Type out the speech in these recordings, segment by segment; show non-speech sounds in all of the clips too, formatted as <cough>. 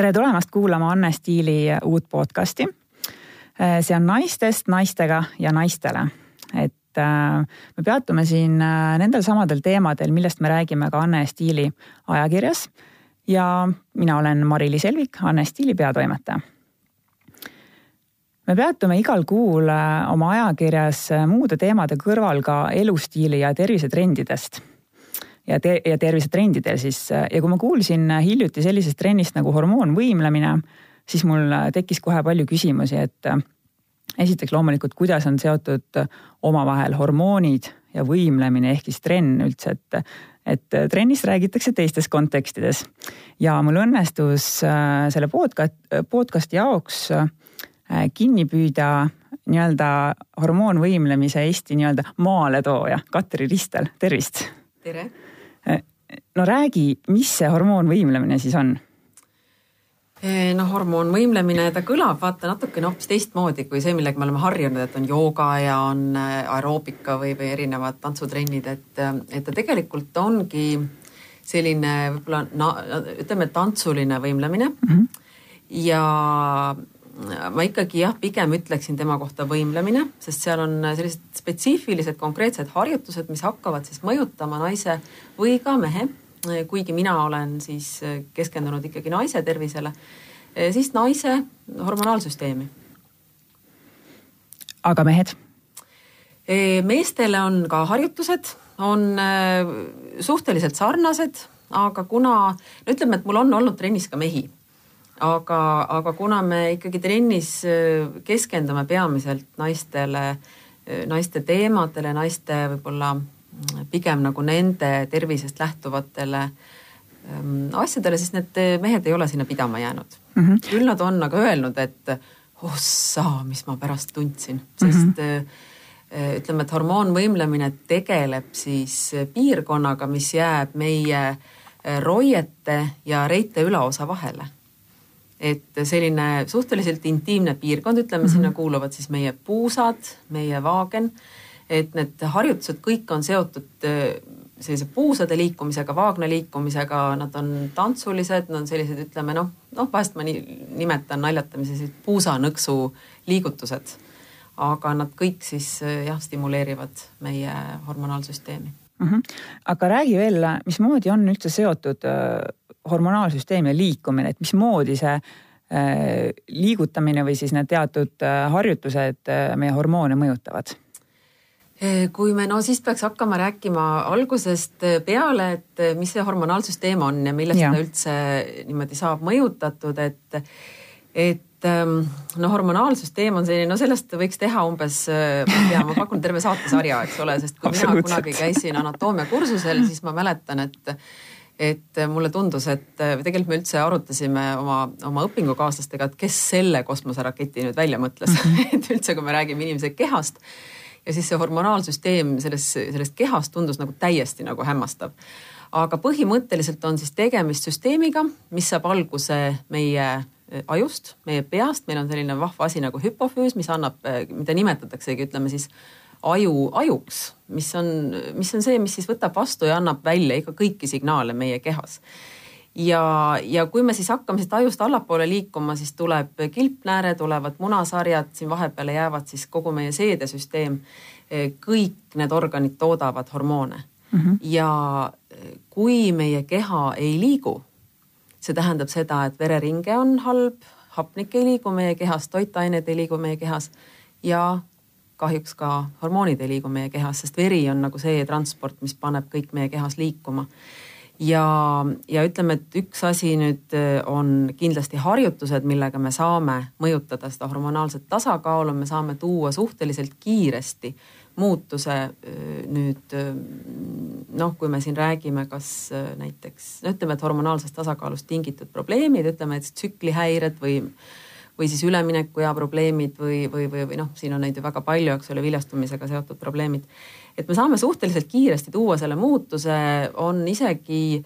tere tulemast kuulama Anne Stiili uut podcasti. see on naistest naistega ja naistele, et äh, me peatume siin äh, nendel samadel teemadel, millest me räägime ka Anne Stiili ajakirjas. ja mina olen Mari-Liis Elvik, Anne Stiili peatoimetaja me peatume igal kuul oma ajakirjas muude teemade kõrval ka elustiili ja tervisetrendidest ja te-, ja tervisetrendidel siis ja kui ma kuulsin hiljuti sellisest trennist nagu hormoonvõimlemine, siis mul tekkis kohe palju küsimusi, et esiteks loomulikult, kuidas on seotud omavahel hormoonid ja võimlemine ehk siis trenn üldse, et et trennist räägitakse teistes kontekstides. Ja mul õnnestus äh, selle podcast, podcast'i jaoks äh, kinni püüda nii-öelda hormoonvõimlemise Eesti nii-öelda maaletooja Katri Ristel, tervist. tere no räägi, mis see hormoonvõimlemine siis on? noh, hormoonvõimlemine, ta kõlab vaata natukene hoopis teistmoodi kui see, millega me oleme harjunud, et on jooga ja on äh, aeroobika või, või erinevad tantsutrennid, et, et ta tegelikult ongi selline võib-olla ütleme, tantsuline võimlemine mm. -hmm. ja ma ikkagi jah, pigem ütleksin tema kohta võimlemine, sest seal on sellised spetsiifilised konkreetsed harjutused, mis hakkavad siis mõjutama naise või ka mehe, kuigi mina olen siis keskendunud ikkagi naise tervisele, siis naise hormonaalsüsteemi. aga mehed? meestele on ka harjutused, on suhteliselt sarnased, aga kuna no ütleme, et mul on olnud trennis ka mehi aga, aga kuna me ikkagi trennis äh, keskendume peamiselt naistele, äh, naiste teemadele, naiste võib-olla mm, pigem nagu nende tervisest lähtuvatele ähm, asjadele, siis need mehed ei ole sinna pidama jäänud mm. -hmm. küll nad on aga öelnud, et ossa, mis ma pärast tundsin, sest mm -hmm ütleme, et hormoonvõimlemine tegeleb siis piirkonnaga, mis jääb meie roiete ja reite ülaosa vahele et selline suhteliselt intiimne piirkond, ütleme mm -hmm. sinna kuuluvad siis meie puusad, meie vaagen. et need harjutused kõik on seotud äh, sellise puusade liikumisega, vaagna liikumisega, nad on tantsulised, nad on sellised, ütleme noh, noh vahest ma nii nimetan naljatamisi sellised puusanõksu liigutused. aga nad kõik siis äh, jah, stimuleerivad meie hormonaalsüsteemi mm. -hmm. aga räägi veel, mismoodi on üldse seotud äh, hormonaalsüsteem ja liikumine, et mismoodi see äh, liigutamine või siis need teatud äh, harjutused äh, meie hormoone mõjutavad? kui me no siis peaks hakkama rääkima algusest peale, et mis see hormonaalsüsteem on ja millest ja. ta üldse niimoodi saab mõjutatud, et, et ähm, no hormonaalsüsteem on selline, no sellest võiks teha umbes, ma ei tea, ma pakun terve saatesarja, eks ole, sest kui mina kunagi käisin anatoomiakursusel, siis ma mäletan, et et mulle tundus, et või tegelikult me üldse arutasime oma, oma õpingukaaslastega, et kes selle kosmoseraketi nüüd välja mõtles <laughs> <laughs> et üldse, kui me räägime inimese kehast ja siis see hormonaalsüsteem selles, sellest kehast tundus nagu täiesti nagu hämmastav. aga põhimõtteliselt on siis tegemist süsteemiga, mis saab alguse meie ajust, meie peast, meil on selline vahva asi nagu hüpofüüüs, mis annab, mida nimetataksegi, ütleme siis aju, ajuks, mis on, mis on see, mis siis võtab vastu ja annab välja ikka kõiki signaale meie kehas. ja, ja kui me siis hakkame siit ajust allapoole liikuma, siis tuleb kilpnääre, tulevad munasarjad, siin vahepeale jäävad siis kogu meie seedesüsteem. kõik need organid toodavad hormoone mm -hmm. ja kui meie keha ei liigu, see tähendab seda, et vereringe on halb, hapnik ei liigu meie kehas, toitained ei liigu meie kehas ja kahjuks ka hormoonid ei liigu meie kehas, sest veri on nagu see transport, mis paneb kõik meie kehas liikuma. ja, ja ütleme, et üks asi nüüd äh, on kindlasti harjutused, millega me saame mõjutada seda hormonaalset tasakaalu, me saame tuua suhteliselt kiiresti muutuse äh, nüüd äh, noh, kui me siin räägime, kas näiteks no ütleme, et hormonaalsest tasakaalust tingitud probleemid, ütleme, et tsüklihäired või või siis üleminekuea probleemid või, või, või, või noh, siin on neid ju väga palju, eks ole, viljastumisega seotud probleemid. et me saame suhteliselt kiiresti tuua selle muutuse, on isegi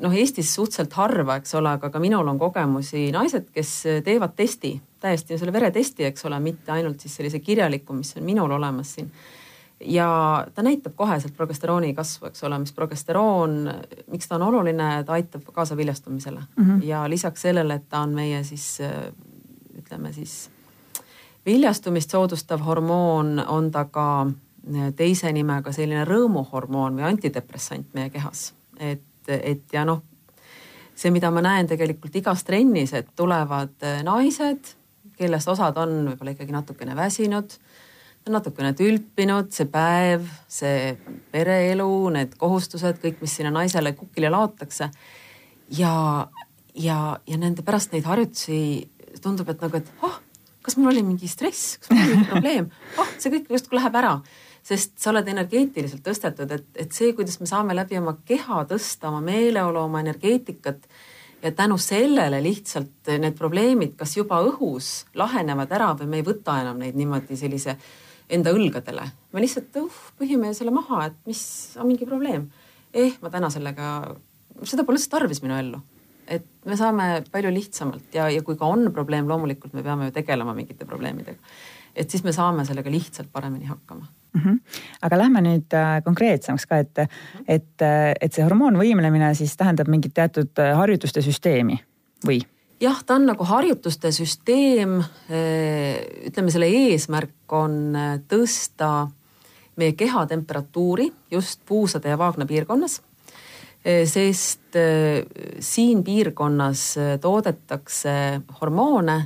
noh, Eestis suhteliselt harva, eks ole, aga ka minul on kogemusi naised, kes teevad testi, täiesti selle veretesti, eks ole, mitte ainult siis sellise kirjaliku, mis on minul olemas siin ja ta näitab koheselt progesterooni kasvu, eks ole, mis progesteroon, miks ta on oluline, ta aitab kaasa viljastumisele mm -hmm. ja lisaks sellele, et ta on meie siis ütleme siis viljastumist soodustav hormoon, on ta ka teise nimega selline rõõmuhormoon või antidepressant meie kehas. et, et ja noh, see, mida ma näen tegelikult igas trennis, et tulevad naised, kellest osad on võib-olla ikkagi natukene väsinud natukene tülpinud, see päev, see pereelu, need kohustused, kõik, mis sinna naisele kukile laotakse. ja, ja, ja nende pärast neid harjutusi tundub, et nagu, et oh, kas mul oli mingi stress, kas mul oli mingi probleem, oh, see kõik justkui läheb ära. Sest sa oled energeetiliselt tõstetud, et, et see, kuidas me saame läbi oma keha tõsta oma meeleolu, oma energeetikat ja tänu sellele lihtsalt need probleemid, kas juba õhus lahenevad ära või me ei võta enam neid niimoodi sellise enda õlgadele. me lihtsalt uh, pühime selle maha, et mis on mingi probleem. eh, ma täna sellega, seda pole üldse tarvis minu ellu. et me saame palju lihtsamalt ja, ja kui ka on probleem, loomulikult me peame ju tegelema mingite probleemidega. et siis me saame sellega lihtsalt paremini hakkama mm. -hmm. aga lähme nüüd äh, konkreetsemaks ka, et, et, et see hormoonvõimlemine siis tähendab mingit teatud äh, harjutuste süsteemi või? Jah, ta on nagu harjutuste süsteem. ütleme, selle eesmärk on tõsta meie keha temperatuuri just puusade ja vaagna piirkonnas. sest siin piirkonnas toodetakse hormoone,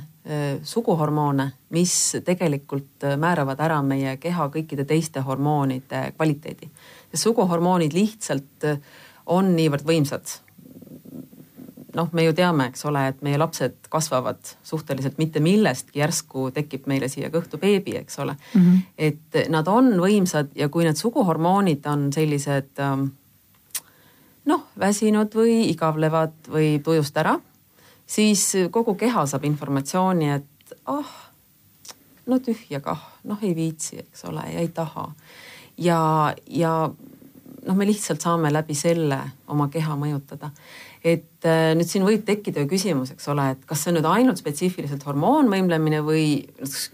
suguhormoone, mis tegelikult määravad ära meie keha kõikide teiste hormoonide kvaliteedi. suguhormoonid lihtsalt on niivõrd võimsad noh, me ju teame, eks ole, et meie lapsed kasvavad suhteliselt mitte millestki, järsku tekib meile siia kõhtu beebi, eks ole mm. -hmm. et nad on võimsad ja kui need suguhormoonid on sellised ähm, noh, väsinud või igavlevad või tujust ära, siis kogu keha saab informatsiooni, et ah oh,, no tühja kah, noh ei viitsi, eks ole, ja ei taha. ja, ja noh, me lihtsalt saame läbi selle oma keha mõjutada et nüüd siin võib tekkida ju küsimus, eks ole, et kas see on nüüd ainult spetsiifiliselt hormoonvõimlemine või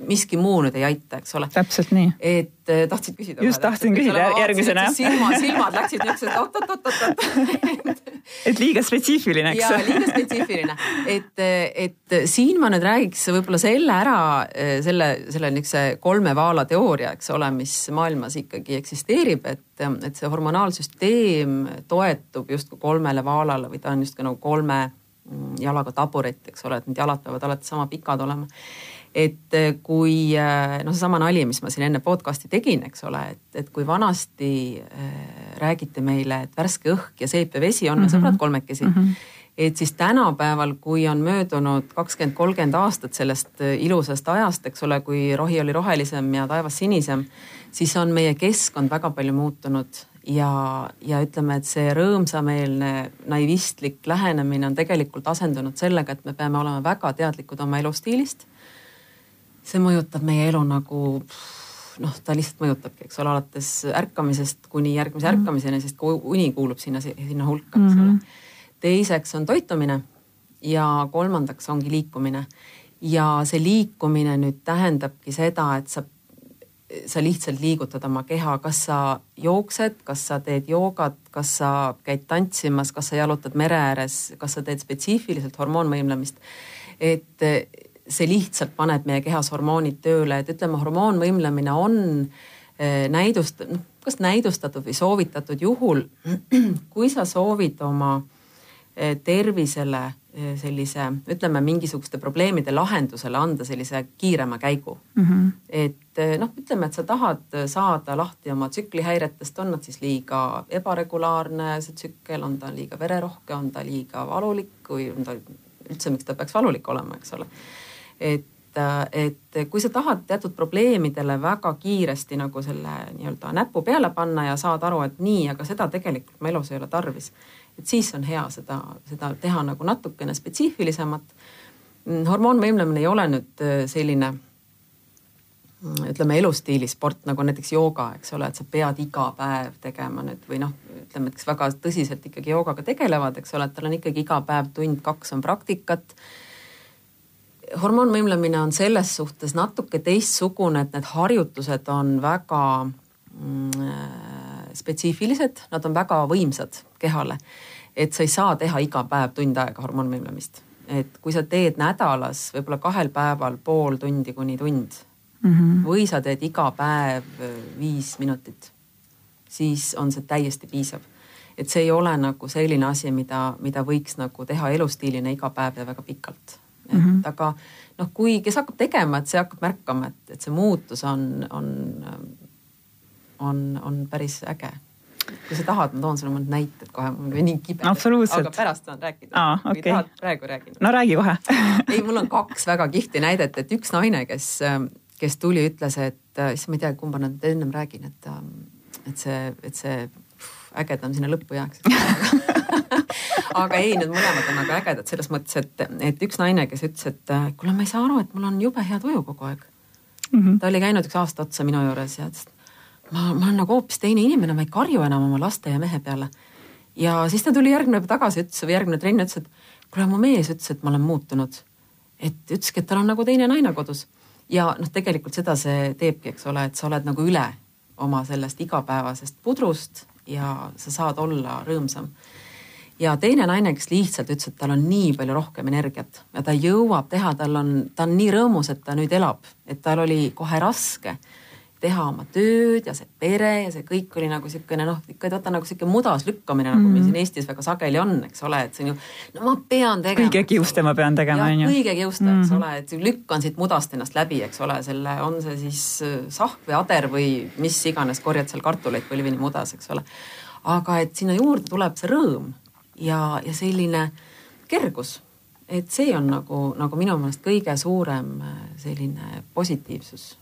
miski muu nüüd ei aita, eks ole. täpselt nii. et äh, tahtsid küsida. just tahtsin küsida järgmisena. silmad, silmad läksid niisugused oot-oot-oot-oot <laughs> et liiga spetsiifiline, eks. jaa, liiga spetsiifiline, et, et siin ma nüüd räägiks võib-olla selle ära, selle, selle niisuguse kolme vaala teooria, eks ole, mis maailmas ikkagi eksisteerib, et, et see hormonaalsüsteem toetub justkui kolmele vaalale või ta on on justkui nagu kolme mm, jalaga taburet, eks ole, et need jalad peavad alati sama pikad olema. et eh, kui eh, noh, seesama nali, mis ma siin enne podcast'i tegin, eks ole, et, et kui vanasti äh, räägiti meile, et värske õhk ja seep ja vesi on mm -hmm. sõbrad kolmekesi mm. -hmm et siis tänapäeval, kui on möödunud kakskümmend, kolmkümmend aastat sellest ilusast ajast, eks ole, kui rohi oli rohelisem ja taevas sinisem, siis on meie keskkond väga palju muutunud ja, ja ütleme, et see rõõmsameelne naivistlik lähenemine on tegelikult asendunud sellega, et me peame olema väga teadlikud oma elustiilist. see mõjutab meie elu nagu noh, ta lihtsalt mõjutabki, eks ole, alates ärkamisest kuni järgmise mm -hmm. ärkamiseni, sest uni kuulub sinna, sinna hulka, eks ole mm -hmm.. teiseks on toitumine ja kolmandaks ongi liikumine. ja see liikumine nüüd tähendabki seda, et sa sa lihtsalt liigutad oma keha, kas sa jooksed, kas sa teed joogat, kas sa käid tantsimas, kas sa jalutad mere ääres, kas sa teed spetsiifiliselt hormoonvõimlemist. et see lihtsalt paneb meie kehas hormoonid tööle, et ütleme, hormoonvõimlemine on eh, näidust-, noh, kas näidustatud või soovitatud juhul, <clears throat> kui sa soovid oma eh, tervisele Eh, sellise, ütleme mingisuguste probleemide lahendusele anda sellise kiirema käigu mm. -hmm. et eh, noh, ütleme, et sa tahad saada lahti oma tsüklihäiretest, on nad siis liiga ebaregulaarne, see tsükkel, on ta liiga vererohke, on ta liiga valulik või on ta üldse, miks ta peaks valulik olema, eks ole. et, et kui sa tahad teatud probleemidele väga kiiresti nagu selle nii-öelda näpu peale panna ja saad aru, et nii, aga seda tegelikult mu elus ei ole tarvis et siis on hea seda, seda teha nagu natukene spetsiifilisemat. Mm, hormoonvõimlemine ei ole nüüd äh, selline mm, ütleme elustiilisport nagu näiteks jooga, eks ole, et sa pead iga päev tegema nüüd või noh, ütleme, et kes väga tõsiselt ikkagi joogaga tegelevad, eks ole, et tal on ikkagi iga päev tund-kaks on praktikat. hormoonvõimlemine on selles suhtes natuke teistsugune, et need harjutused on väga mm, spetsiifilised, nad on väga võimsad kehale. et sa ei saa teha iga päev tund aega hormoonvõimlemist, et kui sa teed nädalas võib-olla kahel päeval pool tundi kuni tund mm -hmm. või sa teed iga päev viis minutit, siis on see täiesti piisav et see ei ole nagu selline asi, mida, mida võiks nagu teha elustiilina iga päev ja väga pikalt. et mm -hmm. aga noh, kui, kes hakkab tegema, et see hakkab märkama, et, et see muutus on, on, on, on päris äge kui sa tahad, ma toon sulle mõned näited kohe, mul on nii kibe. aga pärast saan rääkida. Okay. kui tahad, praegu räägin. no räägi kohe <laughs> ei, mul on kaks väga kihvti näidet, et üks naine, kes, kes tuli, ütles, et issand, ma ei tea, kumba nad ennem räägin, et, et see, et see ägedam sinna lõppu jääks <laughs> aga ei, need mõlemad on nagu ägedad selles mõttes, et, et üks naine, kes ütles, et kuule, ma ei saa aru, et mul on jube hea tuju kogu aeg mm. -hmm. ta oli käinud üks aasta otsa minu juures ja ütles, ma, ma olen nagu hoopis teine inimene, ma ei karju enam oma laste ja mehe peale. ja siis ta tuli järgmine päev tagasi, ütles või järgmine trenn ütles, et kuule, mu mees ütles, et ma olen muutunud. et ütleski, et tal on nagu teine naine kodus ja noh, tegelikult seda see teebki, eks ole, et sa oled nagu üle oma sellest igapäevasest pudrust ja sa saad olla rõõmsam. ja teine naine, kes lihtsalt ütles, et tal on nii palju rohkem energiat ja ta jõuab teha, tal on, ta on nii rõõmus, et ta nüüd elab, et tal oli kohe raske teha oma tööd ja see pere ja see kõik oli nagu niisugune noh, ikka vaata nagu sihuke mudas lükkamine mm, -hmm. nagu meil siin Eestis väga sageli on, eks ole, et see on ju, no ma pean tegema. kõige kiuste ma pean tegema, on ju. kõige kiuste mm, -hmm. eks mhm. ole, et lükkan siit mudast ennast läbi, eks ole, selle, on see siis äh, sahk või ader või mis iganes, korjad seal kartuleid põlvini mudas, eks ole. aga et sinna juurde tuleb see rõõm ja, ja selline kergus et see on nagu, nagu minu meelest kõige suurem äh, selline positiivsus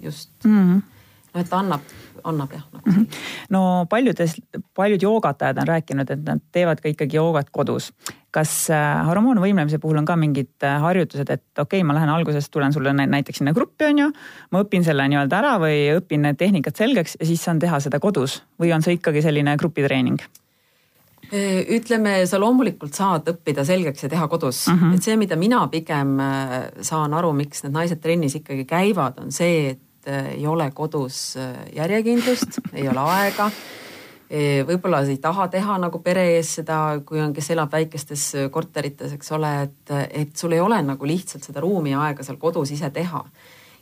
just mm. -hmm no et ta annab, annab jah nagu. Mm -hmm. no paljudes, paljud joogatajad on rääkinud, et nad teevad ka ikkagi joogat kodus. kas äh, hormoonvõimlemise puhul on ka mingid äh, harjutused, et okei okay,, ma lähen alguses, tulen sulle näiteks sinna gruppi, on ju. ma õpin selle nii-öelda ära või õpin need tehnikad selgeks ja siis saan teha seda kodus või on see ikkagi selline grupitreening? ütleme, sa loomulikult saad õppida selgeks ja teha kodus mm, -hmm. et see, mida mina pigem äh, saan aru, miks need naised trennis ikkagi käivad, on see, et Äh, ei ole kodus äh, järjekindlust, ei ole aega. võib-olla ei taha teha nagu pere ees seda, kui on, kes elab väikestes äh, korterites, eks ole, et, et sul ei ole nagu lihtsalt seda ruumi ja aega seal kodus ise teha.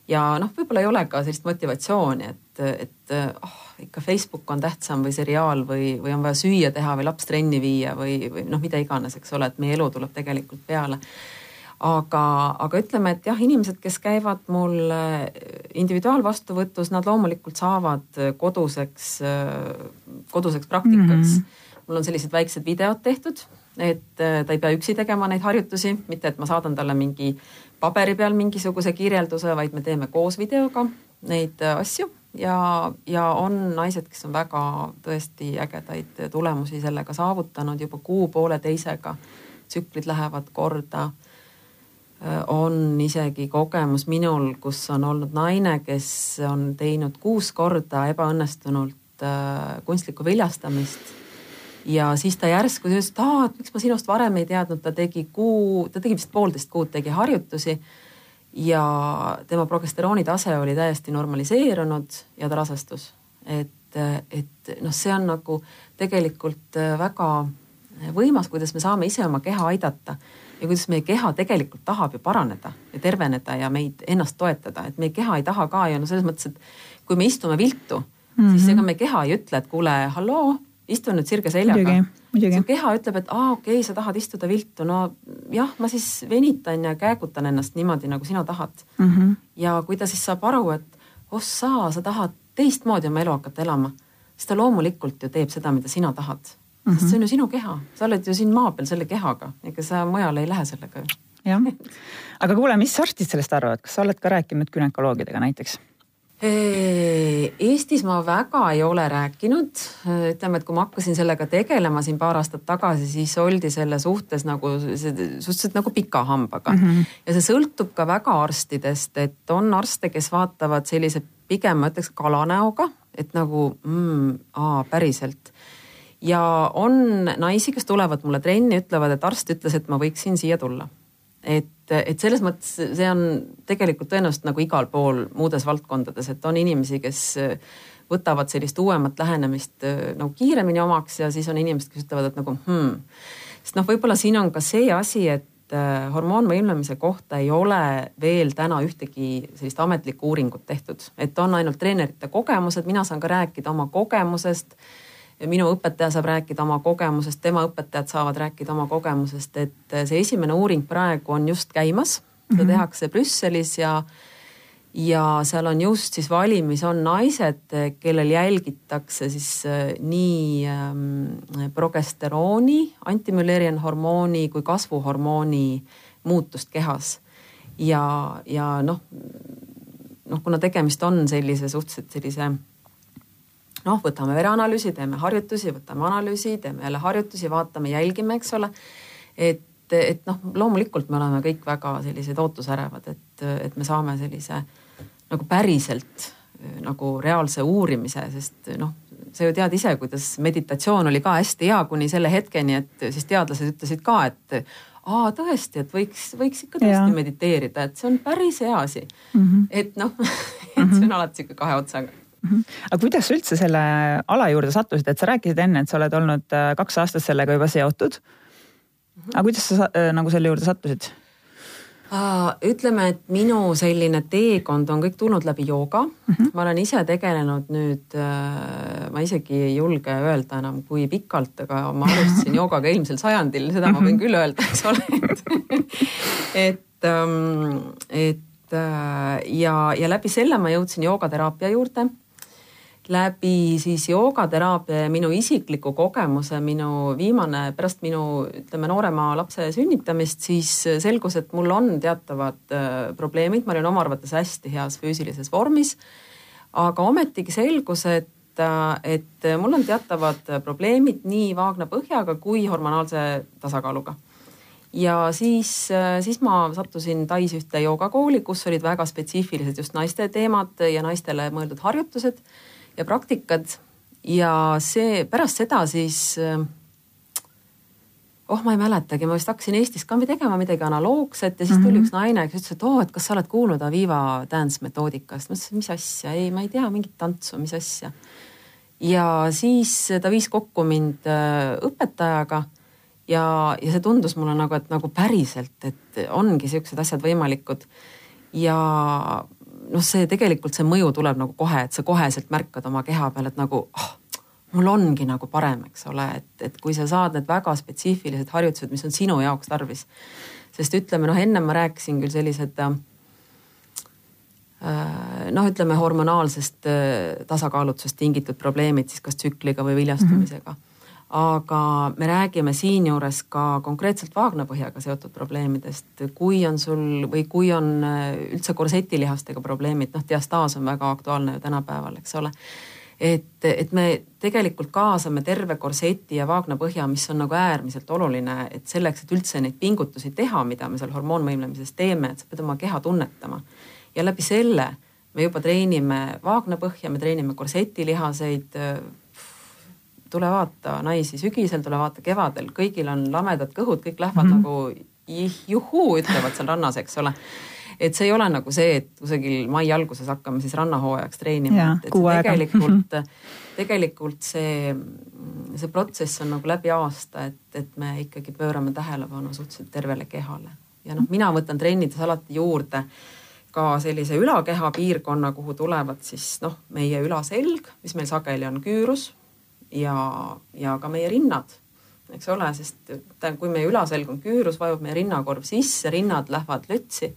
ja noh, võib-olla ei ole ka sellist motivatsiooni, et, et oh, ikka Facebook on tähtsam või seriaal või, või on vaja süüa teha või laps trenni viia või, või noh, mida iganes, eks ole, et meie elu tuleb tegelikult peale aga, aga ütleme, et jah, inimesed, kes käivad mul äh, individuaalvastuvõtus, nad loomulikult saavad äh, koduseks, äh, koduseks praktikaks mm. -hmm. mul on sellised väiksed videod tehtud, et ta ei pea üksi tegema neid harjutusi, mitte et ma saadan talle mingi paberi peal mingisuguse kirjelduse, vaid me teeme koos videoga neid asju ja, ja on naised, kes on väga tõesti ägedaid tulemusi sellega saavutanud juba kuu-pooleteisega. tsüklid lähevad korda on isegi kogemus minul, kus on olnud naine, kes on teinud kuus korda ebaõnnestunult äh, kunstlikku viljastamist. ja siis ta järsku ütles, et aa, et miks ma sinust varem ei teadnud, ta tegi kuu, ta tegi vist poolteist kuud, tegi harjutusi. ja tema progesterooni tase oli täiesti normaliseerunud ja ta rasestus. et, et noh, see on nagu tegelikult väga võimas, kuidas me saame ise oma keha aidata ja kuidas meie keha tegelikult tahab ju paraneda ja terveneda ja meid ennast toetada, et meie keha ei taha ka ju no selles mõttes, et kui me istume viltu mm, -hmm. siis ega meie keha ei ütle, et kuule, halloo, istu nüüd sirge seljaga. su keha ütleb, et aa, okei okay,, sa tahad istuda viltu, no jah, ma siis venitan ja käägutan ennast niimoodi, nagu sina tahad mm. -hmm. ja kui ta siis saab aru, et ossa, sa tahad teistmoodi oma elu hakata elama, siis ta loomulikult ju teeb seda, mida sina tahad mm, -hmm. sest see on ju sinu keha, sa oled ju siin maa peal selle kehaga, ega sa mujale ei lähe sellega ju. jah, aga kuule, mis arstid sellest arvavad, kas sa oled ka rääkinud gümnakoloogidega näiteks? Eestis ma väga ei ole rääkinud, ütleme, et kui ma hakkasin sellega tegelema siin paar aastat tagasi, siis oldi selle suhtes nagu suhteliselt nagu pika hambaga mm. -hmm. ja see sõltub ka väga arstidest, et on arste, kes vaatavad sellise pigem ma ütleks kalanäoga, et nagu mm, aa, päriselt ja on naisi, kes tulevad mulle trenni, ütlevad, et arst ütles, et ma võiksin siia tulla. et, et selles mõttes see on tegelikult tõenäoliselt nagu igal pool muudes valdkondades, et on inimesi, kes võtavad sellist uuemat lähenemist nagu kiiremini omaks ja siis on inimesed, kes ütlevad, et nagu hmm. sest noh, võib-olla siin on ka see asi, et Äh, hormoonvõimlemise kohta ei ole veel täna ühtegi sellist ametlikku uuringut tehtud, et on ainult treenerite kogemused, mina saan ka rääkida oma kogemusest. Minu õpetaja saab rääkida oma kogemusest, tema õpetajad saavad rääkida oma kogemusest, et see esimene uuring praegu on just käimas, seda mm -hmm. tehakse Brüsselis ja ja seal on just siis valimis on naised, kellel jälgitakse siis äh, nii ähm, progesterooni, antimüllerian hormooni kui kasvuhormooni muutust kehas. ja, ja noh, noh, kuna tegemist on sellise suhteliselt sellise noh, võtame vereanalüüsi, teeme harjutusi, võtame analüüsi, teeme jälle harjutusi, vaatame, jälgime, eks ole. et, et noh, loomulikult me oleme kõik väga sellised ootusärevad, et, et me saame sellise nagu päriselt nagu reaalse uurimise, sest noh, sa ju tead ise, kuidas meditatsioon oli ka hästi hea kuni selle hetkeni, et siis teadlased ütlesid ka, et aa tõesti, et võiks, võiks ikka tõesti ja. mediteerida, et see on päris hea asi mm. -hmm. et noh <laughs> et see on mhm. alati sihuke kahe otsaga. Aga kuidas sa üldse selle ala juurde sattusid, et sa rääkisid enne, et sa oled olnud äh, kaks aastat sellega juba seotud. aga kuidas sa äh, nagu selle juurde sattusid? ütleme, et minu selline teekond on kõik tulnud läbi jooga mm. -hmm. ma olen ise tegelenud nüüd, äh, ma isegi ei julge öelda enam, kui pikalt, aga ma alustasin <laughs> joogaga eelmisel sajandil, seda ma võin mhm. küll öelda, eks ole, et, <laughs> et, ähm, et ja, ja läbi selle ma jõudsin joogateraapia juurde läbi siis joogateraapia ja minu isikliku kogemuse, minu viimane, pärast minu ütleme noorema lapse sünnitamist, siis selgus, et mul on teatavad äh, probleemid, ma olin oma arvates hästi heas füüsilises vormis. aga ometigi selgus, et, äh, et mul on teatavad probleemid nii vaagna põhjaga kui hormonaalse tasakaaluga. Ja siis, äh, siis ma sattusin Tais ühte joogakooli, kus olid väga spetsiifilised just naiste teemad ja naistele mõeldud harjutused ja praktikad ja see pärast seda siis eh, oh, ma ei mäletagi, ma vist hakkasin Eestis ka tegema midagi analoogset ja siis tuli mm -hmm. üks naine, kes ütles, et oo oh,, et kas sa oled kuulnud Aviva dance metoodikast. ma ütlesin, mis asja, ei, ma ei tea mingit tantsu, mis asja. ja siis ta viis kokku mind eh, õpetajaga ja, ja see tundus mulle nagu, et nagu päriselt, et ongi siuksed asjad võimalikud. ja noh, see tegelikult see mõju tuleb nagu kohe, et sa koheselt märkad oma keha peal, et nagu oh, mul ongi nagu parem, eks ole, et, et kui sa saad need väga spetsiifilised harjutused, mis on sinu jaoks tarvis. sest ütleme noh, ennem ma rääkisin küll sellised äh, noh, ütleme hormonaalsest äh, tasakaalutusest tingitud probleemid siis kas tsükliga või viljastumisega mm. -hmm aga me räägime siinjuures ka konkreetselt vaagnapõhjaga seotud probleemidest. kui on sul või kui on äh, üldse korsetilihastega probleemid, noh, diastaas on väga aktuaalne ju tänapäeval, eks ole. et, et me tegelikult kaasame terve korseti ja vaagnapõhja, mis on nagu äärmiselt oluline, et selleks, et üldse neid pingutusi teha, mida me seal hormoonvõimlemises teeme, et sa pead oma keha tunnetama. ja läbi selle me juba treenime vaagnapõhja, me treenime korsetilihaseid tule vaata naisi sügisel, tule vaata kevadel, kõigil on lamedad kõhud, kõik lähevad mm -hmm. nagu juhuu, ütlevad seal rannas, eks ole et see ei ole nagu see, et kusagil mai alguses hakkame siis rannahooajaks treenima, et, et tegelikult, tegelikult see, see protsess on nagu läbi aasta, et, et me ikkagi pöörame tähelepanu suhteliselt tervele kehale. ja noh, mina võtan trennides alati juurde ka sellise ülakeha piirkonna, kuhu tulevad siis noh, meie ülaselg, mis meil sageli on küürus ja, ja ka meie rinnad, eks ole, sest kui meie ülaselg on küürus, vajub meie rinnakorv sisse, rinnad lähevad lötsi.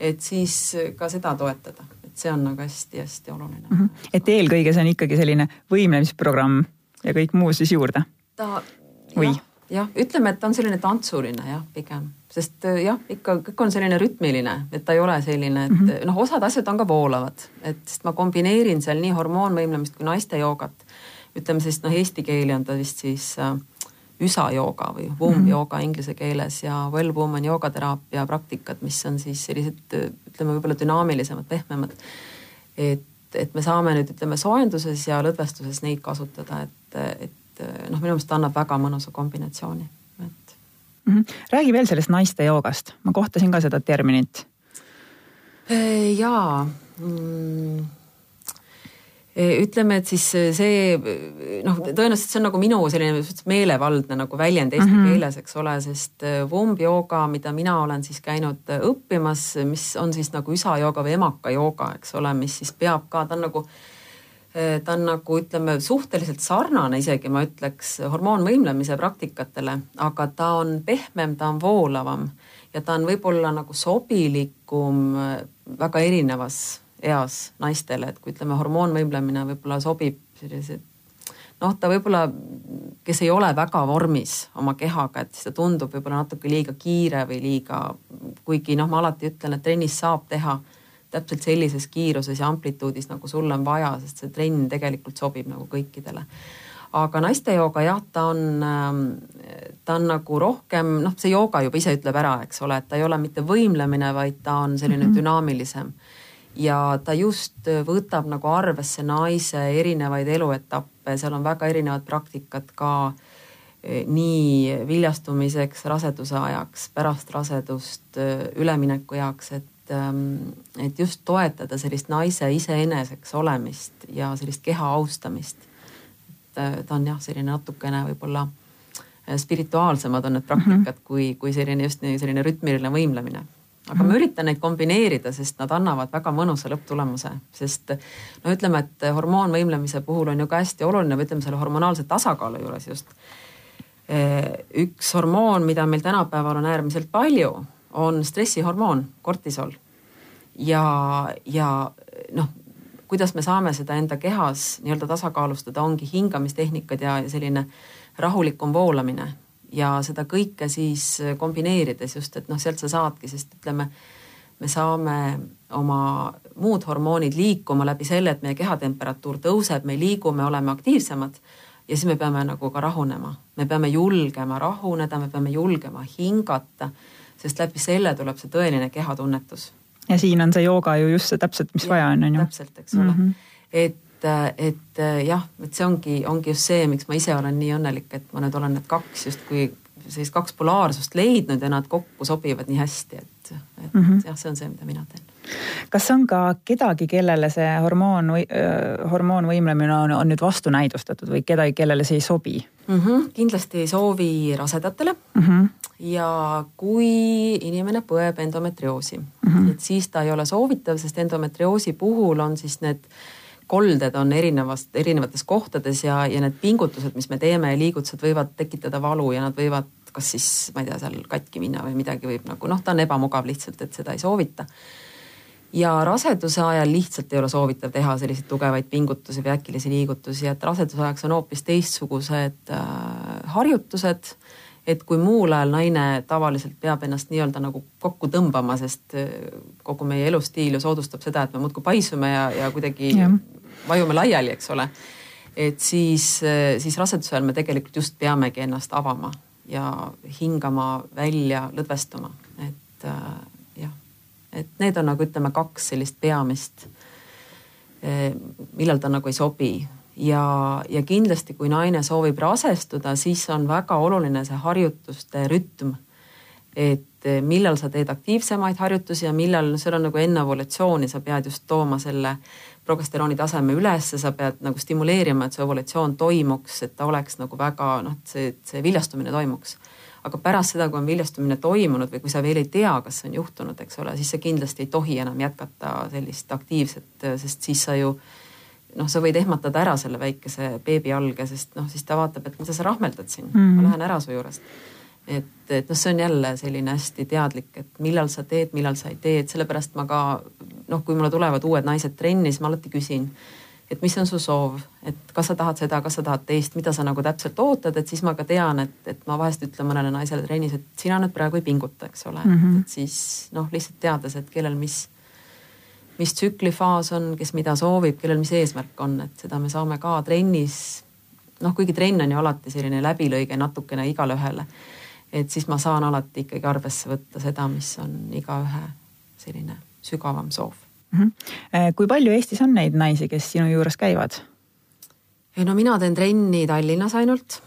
et siis ka seda toetada, et see on nagu hästi-hästi oluline mm. -hmm. et eelkõige see on ikkagi selline võimlemisprogramm ja kõik muu siis juurde? ta või? jah, ütleme, et ta on selline tantsuline jah, pigem, sest jah, ikka kõik on selline rütmiline, et ta ei ole selline, et mm -hmm. noh, osad asjad on ka voolavad, et sest ma kombineerin seal nii hormoonvõimlemist kui naiste joogat ütleme siis noh, eesti keeli on ta vist siis äh, üsa jooga või womb mm -hmm. jooga inglise keeles ja well-woman joogateraapia praktikad, mis on siis sellised ütleme võib-olla dünaamilisemad, pehmemad. et, et me saame nüüd ütleme soojenduses ja lõdvestuses neid kasutada, et, et noh, minu meelest annab väga mõnusa kombinatsiooni, et mm. -hmm. räägi veel sellest naiste joogast, ma kohtasin ka seda terminit. jaa mm ütleme, et siis see noh, tõenäoliselt see on nagu minu selline meelevaldne nagu väljend eesti mm -hmm. keeles, eks ole, sest Womb jooga, mida mina olen siis käinud õppimas, mis on siis nagu isa jooga või emaka jooga, eks ole, mis siis peab ka, ta on nagu ta on nagu ütleme, suhteliselt sarnane isegi ma ütleks hormoonvõimlemise praktikatele, aga ta on pehmem, ta on voolavam ja ta on võib-olla nagu sobilikum väga erinevas eas naistele, et kui ütleme, hormoonvõimlemine võib-olla sobib sellised noh, ta võib-olla, kes ei ole väga vormis oma kehaga, et siis ta tundub võib-olla natuke liiga kiire või liiga, kuigi noh, ma alati ütlen, et trennis saab teha täpselt sellises kiiruses ja amplituudis, nagu sul on vaja, sest see trenn tegelikult sobib nagu kõikidele. aga naiste jooga jah, ta on, ähm, ta on nagu rohkem noh, see jooga juba ise ütleb ära, eks ole, et ta ei ole mitte võimlemine, vaid ta on selline mm -hmm. dünaamilisem ja ta just võtab nagu arvesse naise erinevaid eluetappe, seal on väga erinevad praktikad ka eh, nii viljastumiseks, raseduse ajaks, pärast rasedust, eh, ülemineku jaoks, et, ehm, et just toetada sellist naise iseeneseks olemist ja sellist keha austamist. et ta on jah, selline natukene võib-olla spirituaalsemad on need praktikad mm -hmm. kui, kui selline just nii selline rütmiline võimlemine aga ma üritan neid kombineerida, sest nad annavad väga mõnusa lõpptulemuse, sest no ütleme, et hormoonvõimlemise puhul on ju ka hästi oluline ütleme selle hormonaalse tasakaalu juures just. Eh, üks hormoon, mida meil tänapäeval on äärmiselt palju, on stressihormoon, kortisol. ja, ja noh, kuidas me saame seda enda kehas nii-öelda tasakaalustada, ongi hingamistehnikad ja selline rahulikum voolamine ja seda kõike siis kombineerides just, et noh, sealt sa saadki, sest ütleme, me saame oma muud hormoonid liikuma läbi selle, et meie kehatemperatuur tõuseb, me liigume, oleme aktiivsemad ja siis me peame nagu ka rahunema, me peame julgema rahuneda, me peame julgema hingata, sest läbi selle tuleb see tõeline kehatunnetus. ja siin on see jooga ju just see täpselt, mis ja, vaja on, on ju. täpselt, eks ole mm. -hmm. et et, et jah, et see ongi, ongi just see, miks ma ise olen nii õnnelik, et ma nüüd olen need kaks justkui sellist kaks polaarsust leidnud ja nad kokku sobivad nii hästi, et, et mm -hmm. jah, see on see, mida mina teen. kas on ka kedagi, kellele see hormoon või äh, hormoonvõimlemine on, on nüüd vastunäidustatud või kedagi, kellele see ei sobi mm? -hmm. kindlasti ei soovi rasedatele mm. -hmm. ja kui inimene põeb endometrioosi mm, -hmm. et siis ta ei ole soovitav, sest endometrioosi puhul on siis need kolded on erinevast, erinevates kohtades ja, ja need pingutused, mis me teeme ja liigutused võivad tekitada valu ja nad võivad kas siis, ma ei tea, seal katki minna või midagi võib nagu noh, ta on ebamugav lihtsalt, et seda ei soovita. ja raseduse ajal lihtsalt ei ole soovitav teha selliseid tugevaid pingutusi või äkilisi liigutusi, et raseduse ajaks on hoopis teistsugused äh, harjutused et kui muul ajal naine tavaliselt peab ennast nii-öelda nagu kokku tõmbama, sest äh, kogu meie elustiil ju soodustab seda, et me muudkui paisume ja, ja kuidagi ja. vajume laiali, eks ole. et siis, äh, siis raseduse ajal me tegelikult just peamegi ennast avama ja hingama välja, lõdvestuma, et äh, jah, et need on nagu ütleme, kaks sellist peamist, millal ta nagu ei sobi ja, ja kindlasti, kui naine soovib rasestuda, siis on väga oluline see harjutuste rütm. et millal sa teed aktiivsemaid harjutusi ja millal, seal on nagu enne ovulatsiooni, sa pead just tooma selle progesterooni taseme ülesse, sa pead nagu stimuleerima, et see ovulatsioon toimuks, et ta oleks nagu väga noh, see, see viljastumine toimuks. aga pärast seda, kui on viljastumine toimunud või kui sa veel ei tea, kas see on juhtunud, eks ole, siis sa kindlasti ei tohi enam jätkata sellist aktiivset, sest siis sa ju noh, sa võid ehmatada ära selle väikese beebi alge, sest noh, siis ta vaatab, et mida sa rahmeldad siin mm, -hmm. ma lähen ära su juurest. et, et noh, see on jälle selline hästi teadlik, et millal sa teed, millal sa ei tee, et sellepärast ma ka noh, kui mulle tulevad uued naised trenni, siis ma alati küsin, et mis on su soov, et kas sa tahad seda, kas sa tahad teist, mida sa nagu täpselt ootad, et siis ma ka tean, et, et ma vahest ütlen mõnele naisele trennis, et sina nüüd praegu ei pinguta, eks ole mm, -hmm. et siis noh, lihtsalt teades, et kellel mis mis tsüklifaas on, kes mida soovib, kellel mis eesmärk on, et seda me saame ka trennis. noh, kuigi trenn on ju alati selline läbilõige natukene igale ühele. et siis ma saan alati ikkagi arvesse võtta seda, mis on igaühe selline sügavam soov mm. -hmm. kui palju Eestis on neid naisi, kes sinu juures käivad? no mina teen trenni Tallinnas ainult,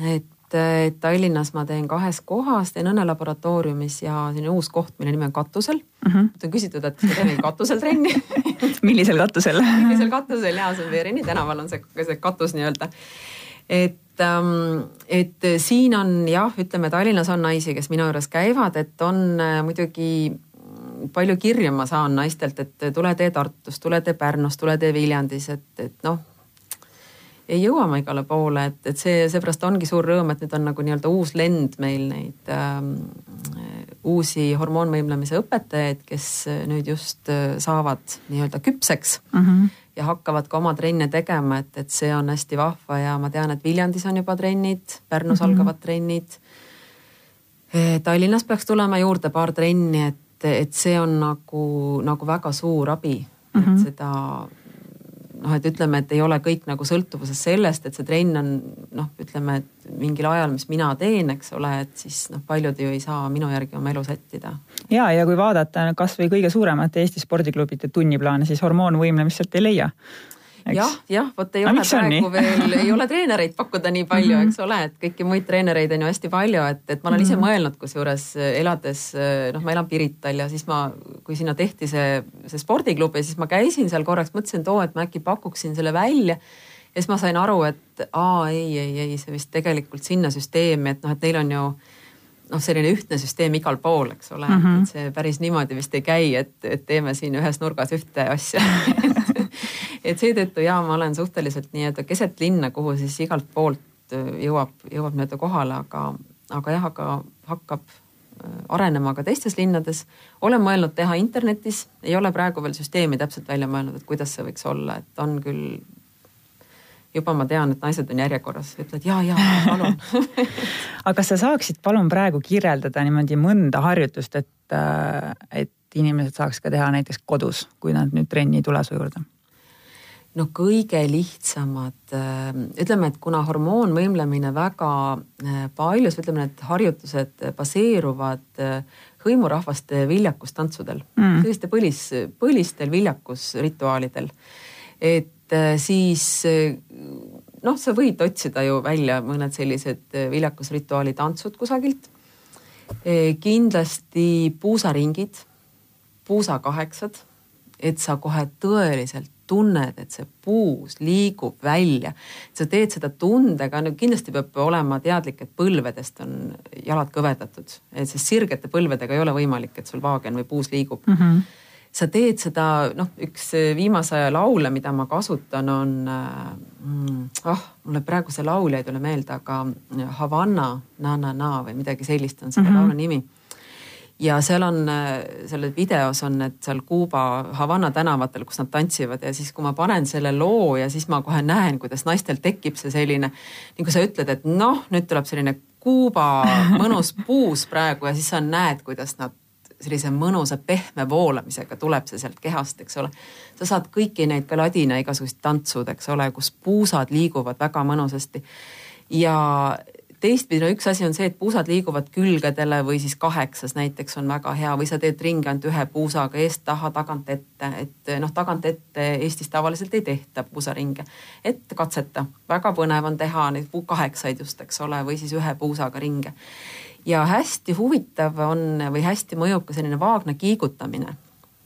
et et Tallinnas ma teen kahes kohas, teen Õnne laboratooriumis ja selline uus koht, mille nimi on Katusel mm. -hmm. on küsitud, et teen katusel trenni <laughs> millisel katusel millisel katusel ja see on Veerini tänaval on see, see katus nii-öelda. et, ähm, et siin on jah, ütleme Tallinnas on naisi, kes minu juures käivad, et on äh, muidugi palju kirju ma saan naistelt, et tule tee Tartus, tule tee Pärnus, tule tee Viljandis, et, et noh ei jõua ma igale poole, et, et see, seepärast ongi suur rõõm, et nüüd on nagu nii-öelda uus lend meil neid ähm, uusi hormoonvõimlemise õpetajaid, kes nüüd just äh, saavad nii-öelda küpseks mm. -hmm ja hakkavad ka oma trenne tegema, et, et see on hästi vahva ja ma tean, et Viljandis on juba trennid, Pärnus mm -hmm. algavad trennid. Äh, Tallinnas peaks tulema juurde paar trenni, et, et see on nagu, nagu väga suur abi mm, -hmm. et mhm. seda noh, et ütleme, et ei ole kõik nagu sõltuvuses sellest, et see trenn on noh, ütleme, et mingil ajal, mis mina teen, eks ole, et siis noh, paljud ju ei saa minu järgi oma elu sättida. ja, ja kui vaadata kasvõi kõige suuremate Eesti spordiklubide tunniplaane, siis hormoonvõimlemist sealt ei leia jah, jah, vot ei no, ole praegu veel, ei ole treenereid pakkuda nii palju mm, -hmm. eks ole, et kõiki muid treenereid on ju hästi palju, et, et ma olen mm -hmm. ise mhm. mõelnud, kusjuures elades, noh, ma elan Pirital ja siis ma, kui sinna tehti see, see spordiklubi, siis ma käisin seal korraks, mõtlesin, et oo, et ma äkki pakuksin selle välja ja siis ma sain aru, et aa ei, ei, ei, see vist tegelikult sinna süsteemi, et noh, et neil on ju noh, selline ühtne süsteem igal pool, eks ole mm, -hmm. et see päris niimoodi vist ei käi, et, et teeme siin ühes nurgas ühte asja <laughs> <laughs> et seetõttu ja ma olen suhteliselt nii-öelda keset linna, kuhu siis igalt poolt äh, jõuab, jõuab nii-öelda kohale, aga, aga jah, aga hakkab äh, arenema ka teistes linnades. olen mõelnud teha internetis, ei ole praegu veel süsteemi täpselt välja mõelnud, et kuidas see võiks olla, et on küll juba ma tean, et naised on järjekorras, ütlevad ja, ja palun <laughs> aga kas sa saaksid palun praegu kirjeldada niimoodi mõnda harjutust, et, äh, et inimesed saaks ka teha näiteks kodus, kui nad nüüd trenni ei tule su juurde? No kõige lihtsamad, äh, ütleme, et kuna hormoonvõimlemine väga äh, paljus, ütleme, need harjutused baseeruvad äh, hõimurahvaste viljakustantsudel mm., selliste põlis, põlistel viljakusrituaalidel. et siis noh, sa võid otsida ju välja mõned sellised viljakusrituaali tantsud kusagilt. kindlasti puusaringid, puusakaheksad, et sa kohe tõeliselt tunned, et see puus liigub välja. sa teed seda tundega, no kindlasti peab olema teadlik, et põlvedest on jalad kõvetatud, et sest sirgete põlvedega ei ole võimalik, et sul vaagen või puus liigub mm. -hmm. sa teed seda, noh, üks viimase aja laule, mida ma kasutan, on mm,, ah, mulle praegu see laulja ei tule meelde, aga Havana na na na või midagi sellist on selle mm -hmm. laulu nimi ja seal on, selles videos on need seal Kuuba Havana tänavatel, kus nad tantsivad ja siis, kui ma panen selle loo ja siis ma kohe näen, kuidas naistel tekib see selline, nagu sa ütled, et noh, nüüd tuleb selline Kuuba mõnus <laughs> puus praegu ja siis sa näed, kuidas nad sellise mõnusa pehme voolamisega tuleb see sealt kehast, eks ole. sa saad kõiki neid ka ladina igasuguseid tantsud, eks ole, kus puusad liiguvad väga mõnusasti. ja teistpidi, no üks asi on see, et puusad liiguvad külgedele või siis kaheksas näiteks on väga hea või sa teed ringi ainult ühe puusaga eest-taha, tagant-ette, et noh, tagant-ette Eestis tavaliselt ei tehta puusaringe. et katseta, väga põnev on teha neid kaheksaid just, eks ole, või siis ühe puusaga ringe. ja hästi huvitav on või hästi mõjub ka selline vaagna kiigutamine.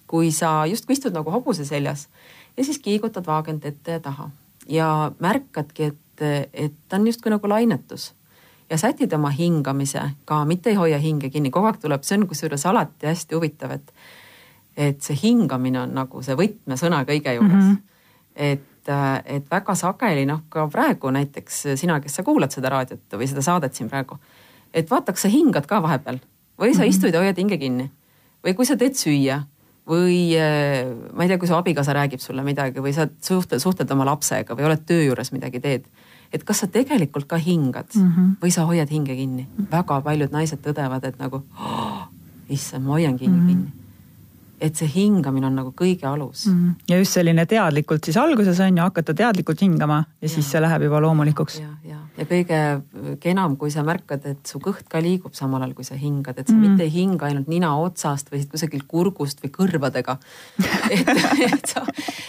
kui sa justkui istud nagu hobuse seljas ja siis kiigutad vaagent ette ja taha ja märkadki, et, et ta on justkui nagu lainetus ja sätid oma hingamise ka, mitte ei hoia hinge kinni, kogu aeg tuleb, see on kusjuures alati hästi huvitav, et et see hingamine on nagu see võtmesõna kõige juures mm. -hmm. et, äh, et väga sageli noh, ka praegu näiteks sina, kes sa kuulad seda raadiot või seda saadet siin praegu, et vaataks, sa hingad ka vahepeal või sa mm -hmm. istud ja hoiad hinge kinni või kui sa teed süüa või äh, ma ei tea, kui su abikaasa räägib sulle midagi või sa suhtled, suhtled oma lapsega või oled töö juures midagi teed et kas sa tegelikult ka hingad mm -hmm. või sa hoiad hinge kinni mm. -hmm. väga paljud naised tõdevad, et nagu oh, issand, ma hoian kinni mm -hmm. kinni. Et see hingamine on nagu kõige alus mm. -hmm. ja just selline teadlikult siis alguses on ju hakata teadlikult hingama ja, ja siis see läheb juba loomulikuks. ja, ja, ja kõige kenam, kui sa märkad, et su kõht ka liigub samal ajal, kui sa hingad, et sa mm -hmm. mitte ei hinga ainult nina otsast või siit kusagilt kurgust või kõrvadega <laughs> et, et sa,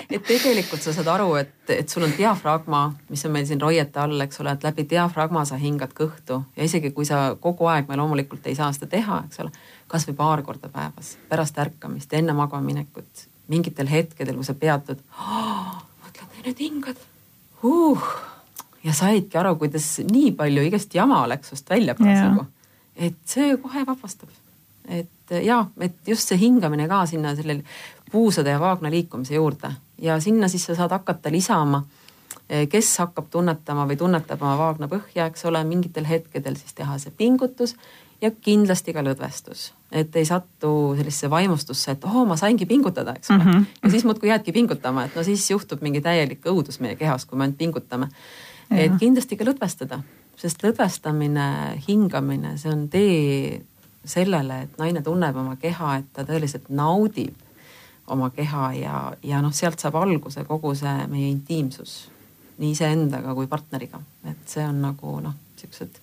et tegelikult sa saad aru, et, et sul on diafragma, mis on meil siin roiete all, eks ole, et läbi diafragma sa hingad kõhtu ja isegi kui sa kogu aeg, me loomulikult ei saa seda teha, eks ole kasvõi paar korda päevas pärast ärkamist, enne magama minekut, mingitel hetkedel, kui sa peatud oh,. mõtled, nüüd hingad uh, ja saidki aru, kuidas nii palju igast jama läks sust välja parasjagu. et see kohe vabastab. et ja, et just see hingamine ka sinna sellel puusade ja vaagna liikumise juurde ja sinna siis sa saad hakata lisama kes hakkab tunnetama või tunnetab oma vaagna põhja, eks ole, mingitel hetkedel siis teha see pingutus ja kindlasti ka lõdvestus, et ei satu sellisesse vaimustusse, et oh, ma saingi pingutada, eks ole mm. -hmm. ja siis muudkui jäädki pingutama, et no siis juhtub mingi täielik õudus meie kehas, kui me ainult pingutame. et kindlasti ka lõdvestada, sest lõdvestamine, hingamine, see on tee sellele, et naine tunneb oma keha, et ta tõeliselt naudib oma keha ja, ja noh, sealt saab alguse kogu see meie intiimsus nii iseendaga kui partneriga, et see on nagu noh, siuksed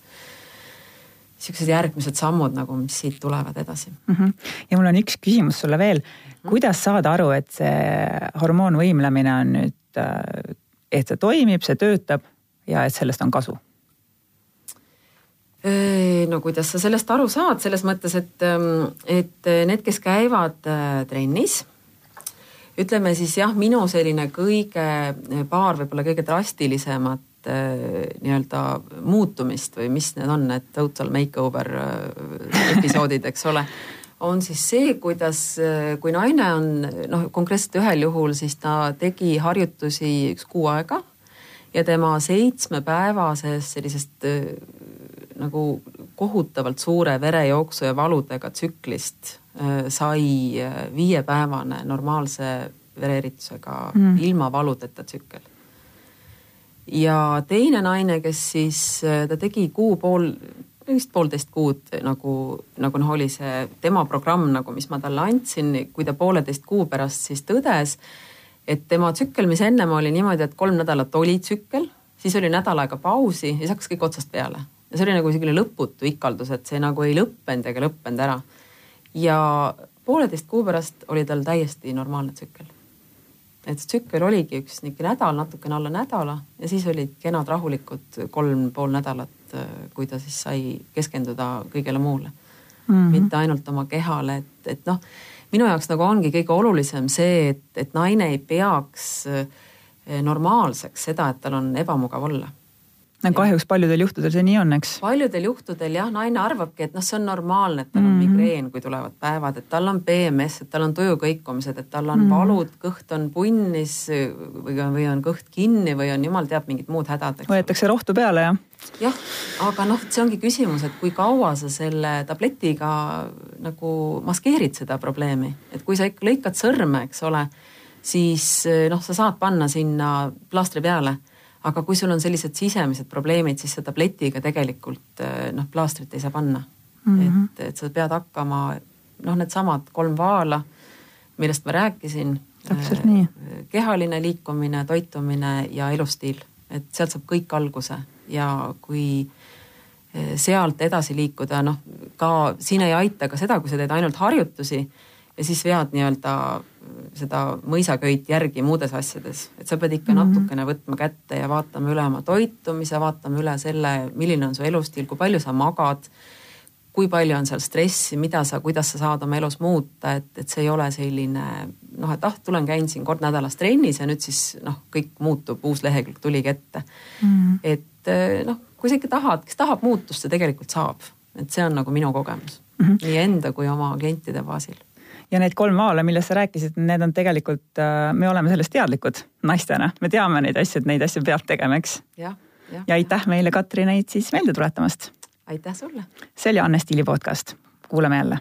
niisugused järgmised sammud nagu, mis siit tulevad edasi mm. -hmm. ja mul on üks küsimus sulle veel. Mhm. kuidas saada aru, et see hormoonvõimlemine on nüüd, et see toimib, see töötab ja et sellest on kasu? no kuidas sa sellest aru saad, selles mõttes, et, et need, kes käivad äh, trennis ütleme siis jah, minu selline kõige, paar võib-olla kõige drastilisemat Äh, nii-öelda muutumist või mis need on, need total makeover äh, episoodid, eks ole, on siis see, kuidas, äh, kui naine on noh, konkreetselt ühel juhul siis ta tegi harjutusi üks kuu aega ja tema seitsmepäevasest sellisest nagu kohutavalt suure verejooksu ja valudega tsüklist sai viiepäevane normaalse vereeritusega mm. ilma valudeta tsükkel ja teine naine, kes siis, ta tegi kuu pool, vist poolteist kuud nagu, nagu noh, oli see tema programm nagu, mis ma talle andsin, kui ta pooleteist kuu pärast siis tõdes, et tema tsükkel, mis ennem oli niimoodi, et kolm nädalat oli tsükkel, siis oli nädal aega pausi ja siis hakkas kõik otsast peale. ja see oli nagu selline lõputu ikaldus, et see nagu ei lõppenud ega lõppenud ära. ja pooleteist kuu pärast oli tal täiesti normaalne tsükkel et tsükkel oligi üks niisugune nädal, natukene alla nädala ja siis olid kenad rahulikud kolm pool nädalat, kui ta siis sai keskenduda kõigele muule mm. -hmm. mitte ainult oma kehale, et, et noh, minu jaoks nagu ongi kõige olulisem see, et, et naine ei peaks eh, normaalseks seda, et tal on ebamugav olla kahjuks paljudel juhtudel see nii on, eks. paljudel juhtudel jah, naine arvabki, et noh, see on normaalne, et tal on mm -hmm. migreen, kui tulevad päevad, et tal on PMS, et tal on tuju kõikumised, et tal on mm -hmm. valud, kõht on punnis või on, või on kõht kinni või on jumal teab mingid muud hädad. võetakse rohtu peale, jah? jah, aga noh, see ongi küsimus, et kui kaua sa selle tabletiga nagu maskeerid seda probleemi, et kui sa ikka lõikad sõrme, eks ole, siis noh, sa saad panna sinna plaastri peale aga kui sul on sellised sisemised probleemid, siis selle tabletiga tegelikult eh, noh, plaastrit ei saa panna mm. -hmm. et, et sa pead hakkama noh, needsamad kolm vaala, millest ma rääkisin. täpselt nii. Eh, kehaline liikumine, toitumine ja elustiil, et sealt saab kõik alguse ja kui eh, sealt edasi liikuda, noh ka siin ei aita ka seda, kui sa teed ainult harjutusi ja siis vead nii-öelda seda mõisaköit järgi muudes asjades, et sa pead ikka mm -hmm. natukene võtma kätte ja vaatama üle oma toitumise, vaatama üle selle, milline on su elustiil, kui palju sa magad. kui palju on seal stressi, mida sa, kuidas sa saad oma elus muuta, et, et see ei ole selline noh, et ah, tulen, käin siin kord nädalas trennis ja nüüd siis noh, kõik muutub, uus lehekülg tuligi ette mm. -hmm. et noh, kui sa ikka tahad, kes tahab muutust, see tegelikult saab, et see on nagu minu kogemus mm -hmm. nii enda kui oma klientide baasil ja need kolm vaala, millest sa rääkisid, need on tegelikult, äh, me oleme sellest teadlikud naistena, me teame neid asju, et neid asju peab tegema, eks. ja aitäh meile, Katri, neid siis meelde tuletamast. aitäh sulle. see oli Anne Stiili podcast, kuulame jälle